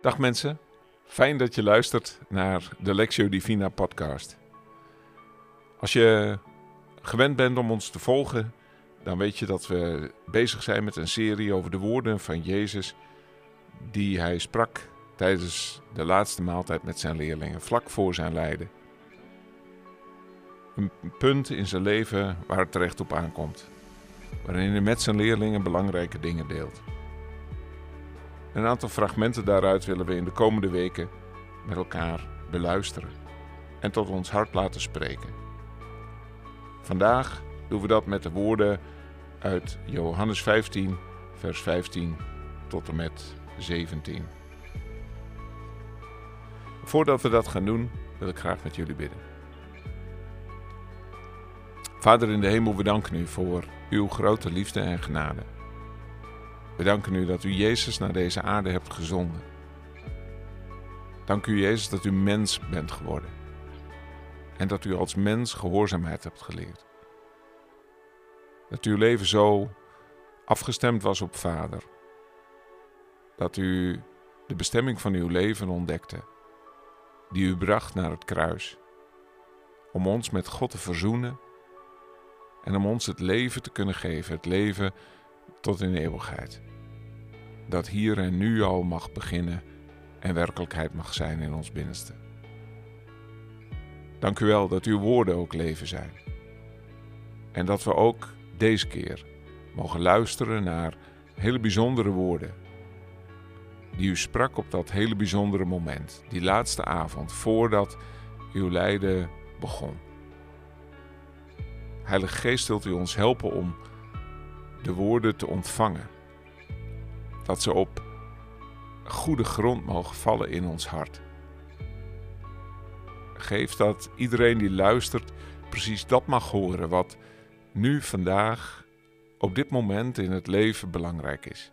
Dag mensen, fijn dat je luistert naar de Lectio Divina podcast. Als je gewend bent om ons te volgen, dan weet je dat we bezig zijn met een serie over de woorden van Jezus die hij sprak tijdens de laatste maaltijd met zijn leerlingen, vlak voor zijn lijden. Een punt in zijn leven waar het terecht op aankomt, waarin hij met zijn leerlingen belangrijke dingen deelt. Een aantal fragmenten daaruit willen we in de komende weken met elkaar beluisteren en tot ons hart laten spreken. Vandaag doen we dat met de woorden uit Johannes 15, vers 15 tot en met 17. Voordat we dat gaan doen, wil ik graag met jullie bidden. Vader in de hemel, we danken u voor uw grote liefde en genade. We danken u dat u Jezus naar deze aarde hebt gezonden. Dank u Jezus dat u mens bent geworden. En dat u als mens gehoorzaamheid hebt geleerd. Dat uw leven zo afgestemd was op Vader. Dat u de bestemming van uw leven ontdekte, die u bracht naar het kruis, om ons met God te verzoenen en om ons het leven te kunnen geven, het leven tot in eeuwigheid. Dat hier en nu al mag beginnen en werkelijkheid mag zijn in ons binnenste. Dank u wel dat uw woorden ook leven zijn. En dat we ook deze keer mogen luisteren naar hele bijzondere woorden. Die u sprak op dat hele bijzondere moment, die laatste avond voordat uw lijden begon. Heilige Geest, wilt u ons helpen om de woorden te ontvangen. Dat ze op goede grond mogen vallen in ons hart. Geef dat iedereen die luistert precies dat mag horen wat nu, vandaag, op dit moment in het leven belangrijk is.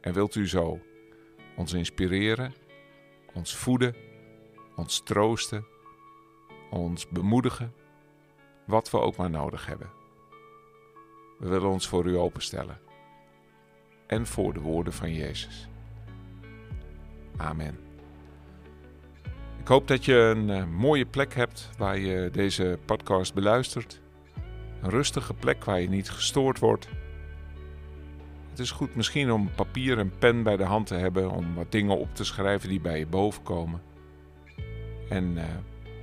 En wilt u zo ons inspireren, ons voeden, ons troosten, ons bemoedigen, wat we ook maar nodig hebben. We willen ons voor u openstellen en voor de woorden van Jezus. Amen. Ik hoop dat je een uh, mooie plek hebt waar je deze podcast beluistert. Een rustige plek waar je niet gestoord wordt. Het is goed misschien om papier en pen bij de hand te hebben om wat dingen op te schrijven die bij je boven komen. En uh,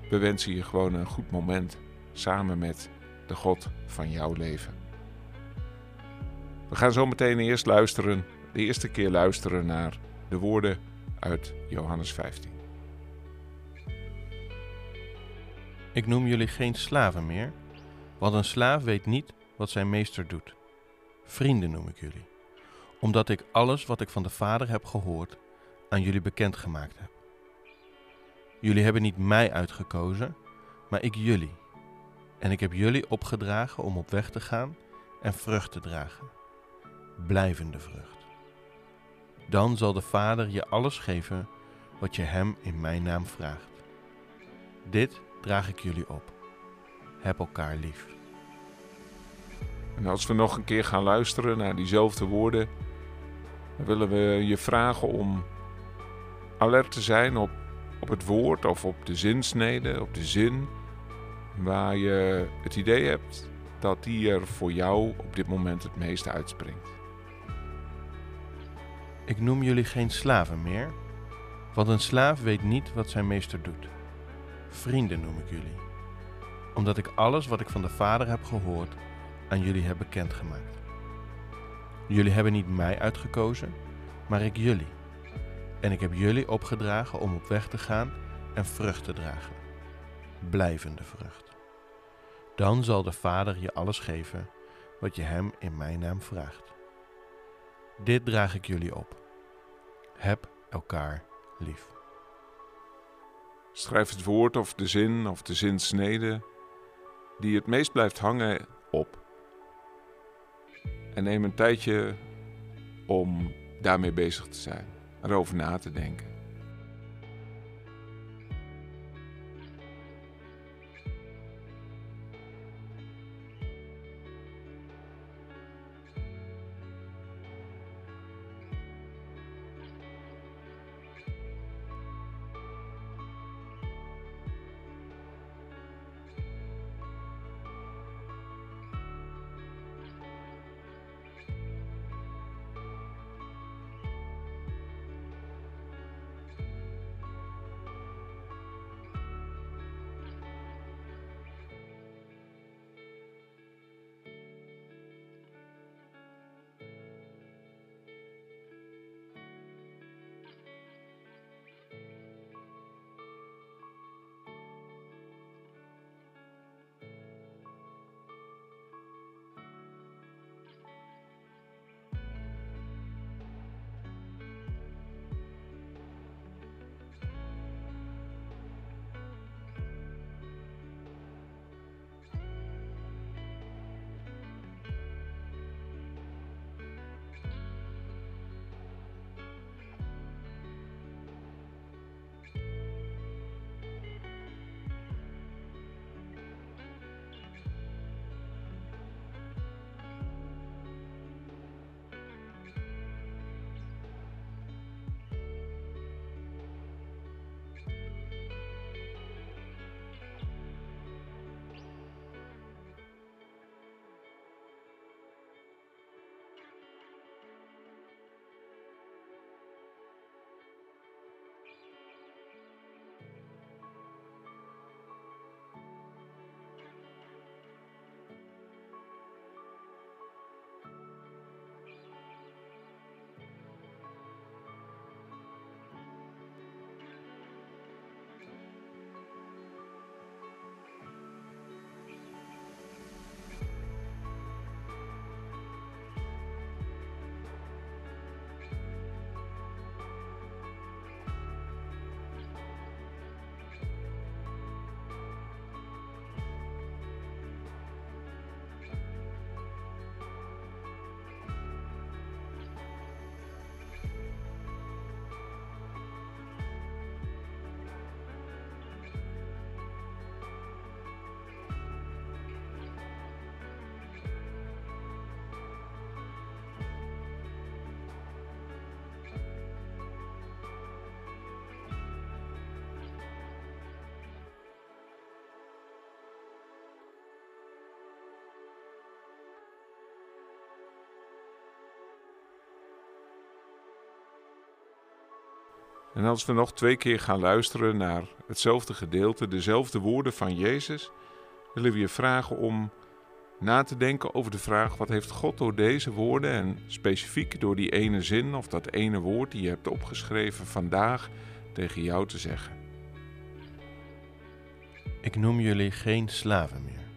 we wensen je gewoon een goed moment samen met de God van jouw leven. We gaan zo meteen eerst luisteren, de eerste keer luisteren naar de woorden uit Johannes 15. Ik noem jullie geen slaven meer, want een slaaf weet niet wat zijn meester doet. Vrienden noem ik jullie, omdat ik alles wat ik van de Vader heb gehoord aan jullie bekendgemaakt heb. Jullie hebben niet mij uitgekozen, maar ik jullie. En ik heb jullie opgedragen om op weg te gaan en vrucht te dragen. Blijvende vrucht. Dan zal de Vader je alles geven wat je Hem in mijn naam vraagt. Dit draag ik jullie op. Heb elkaar lief. En als we nog een keer gaan luisteren naar diezelfde woorden, dan willen we je vragen om alert te zijn op, op het woord of op de zinsnede, op de zin waar je het idee hebt dat die er voor jou op dit moment het meeste uitspringt. Ik noem jullie geen slaven meer, want een slaaf weet niet wat zijn meester doet. Vrienden noem ik jullie, omdat ik alles wat ik van de Vader heb gehoord aan jullie heb bekendgemaakt. Jullie hebben niet mij uitgekozen, maar ik jullie. En ik heb jullie opgedragen om op weg te gaan en vrucht te dragen. Blijvende vrucht. Dan zal de Vader je alles geven wat je hem in mijn naam vraagt. Dit draag ik jullie op. Heb elkaar lief. Schrijf het woord of de zin of de zinsnede die het meest blijft hangen op. En neem een tijdje om daarmee bezig te zijn, erover na te denken. En als we nog twee keer gaan luisteren naar hetzelfde gedeelte, dezelfde woorden van Jezus, willen we je vragen om na te denken over de vraag: wat heeft God door deze woorden en specifiek door die ene zin of dat ene woord die je hebt opgeschreven vandaag tegen jou te zeggen? Ik noem jullie geen slaven meer.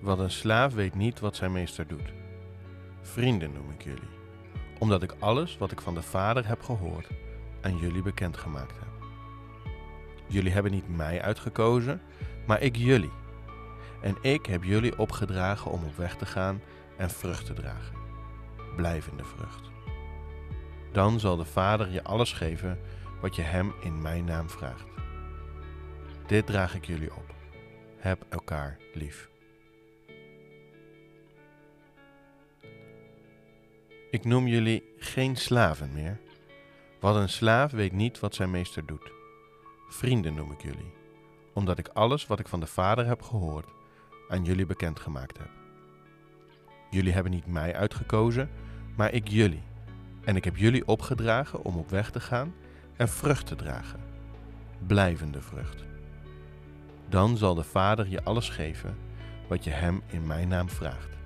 Want een slaaf weet niet wat zijn meester doet. Vrienden noem ik jullie, omdat ik alles wat ik van de Vader heb gehoord aan jullie bekendgemaakt heb. Jullie hebben niet mij uitgekozen, maar ik jullie. En ik heb jullie opgedragen om op weg te gaan en vrucht te dragen. Blijvende vrucht. Dan zal de Vader je alles geven wat je Hem in mijn naam vraagt. Dit draag ik jullie op. Heb elkaar lief. Ik noem jullie geen slaven meer, want een slaaf weet niet wat zijn meester doet. Vrienden noem ik jullie, omdat ik alles wat ik van de Vader heb gehoord aan jullie bekendgemaakt heb. Jullie hebben niet mij uitgekozen, maar ik jullie. En ik heb jullie opgedragen om op weg te gaan en vrucht te dragen. Blijvende vrucht. Dan zal de Vader je alles geven wat je Hem in mijn naam vraagt.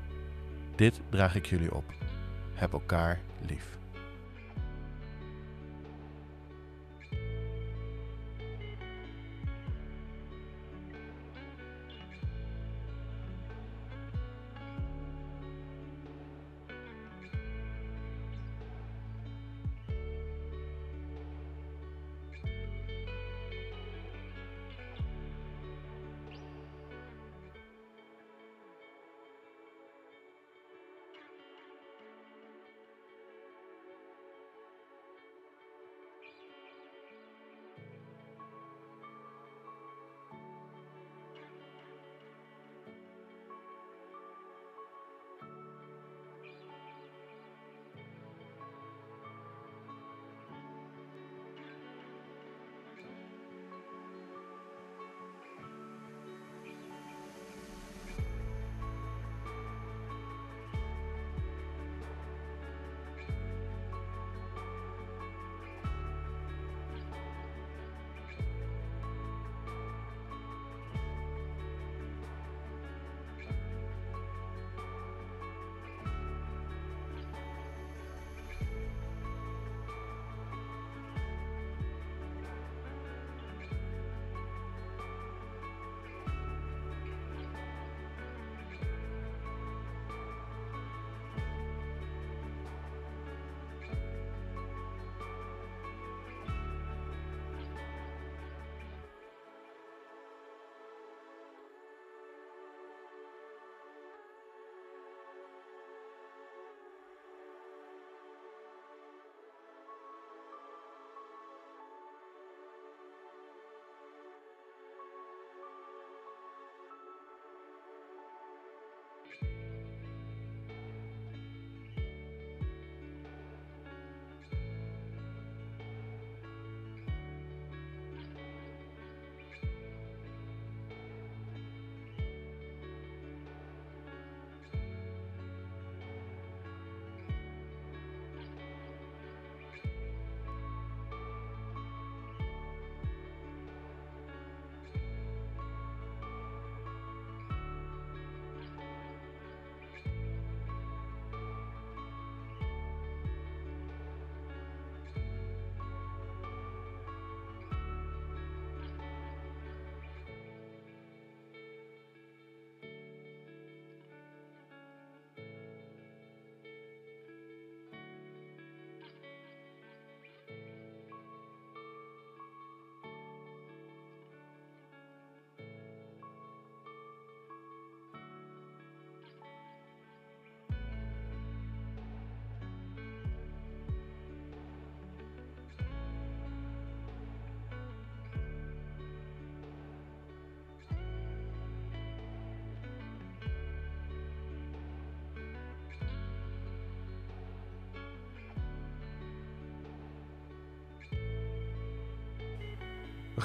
Dit draag ik jullie op. Heb elkaar lief.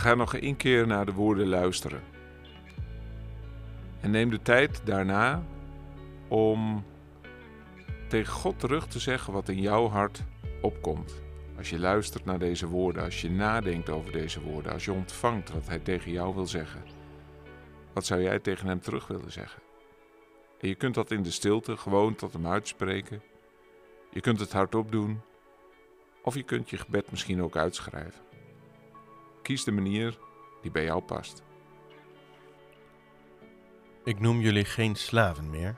Gaan nog één keer naar de woorden luisteren. En neem de tijd daarna om tegen God terug te zeggen wat in jouw hart opkomt. Als je luistert naar deze woorden, als je nadenkt over deze woorden, als je ontvangt wat Hij tegen jou wil zeggen, wat zou jij tegen Hem terug willen zeggen? En je kunt dat in de stilte gewoon tot Hem uitspreken. Je kunt het hardop doen, of je kunt je gebed misschien ook uitschrijven. De manier die bij jou past. Ik noem jullie geen slaven meer,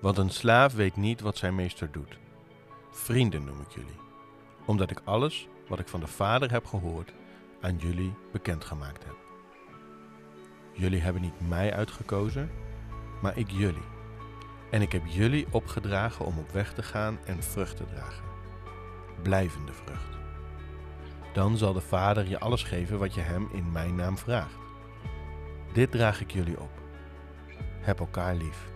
want een slaaf weet niet wat zijn meester doet. Vrienden noem ik jullie, omdat ik alles wat ik van de Vader heb gehoord aan jullie bekendgemaakt heb. Jullie hebben niet mij uitgekozen, maar ik jullie. En ik heb jullie opgedragen om op weg te gaan en vrucht te dragen. Blijvende vrucht. Dan zal de Vader je alles geven wat je hem in mijn naam vraagt. Dit draag ik jullie op. Heb elkaar lief.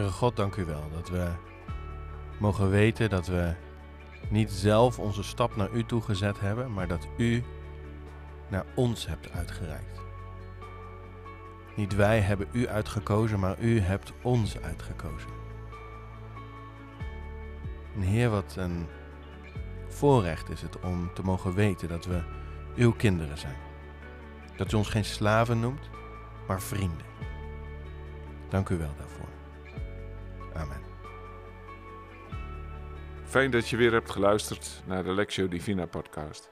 Heere God, dank u wel dat we mogen weten dat we niet zelf onze stap naar u toe gezet hebben, maar dat u naar ons hebt uitgereikt. Niet wij hebben u uitgekozen, maar u hebt ons uitgekozen. En Heer, wat een voorrecht is het om te mogen weten dat we uw kinderen zijn. Dat u ons geen slaven noemt, maar vrienden. Dank u wel daarvoor. Amen. Fijn dat je weer hebt geluisterd naar de Lectio Divina podcast.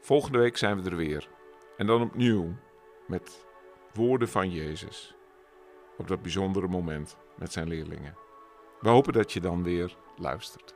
Volgende week zijn we er weer. En dan opnieuw met woorden van Jezus. Op dat bijzondere moment met zijn leerlingen. We hopen dat je dan weer luistert.